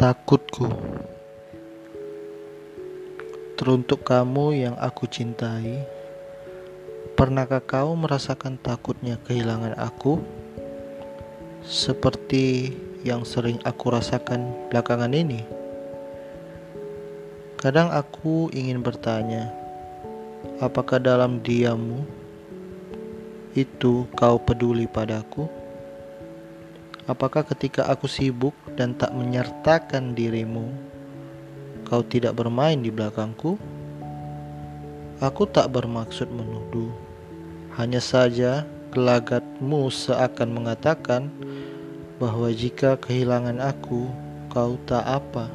Takutku Teruntuk kamu yang aku cintai Pernahkah kau merasakan takutnya kehilangan aku? Seperti yang sering aku rasakan belakangan ini Kadang aku ingin bertanya Apakah dalam diammu Itu kau peduli padaku? Apakah ketika aku sibuk dan tak menyertakan dirimu, kau tidak bermain di belakangku? Aku tak bermaksud menuduh, hanya saja gelagatmu seakan mengatakan bahwa jika kehilangan aku, kau tak apa.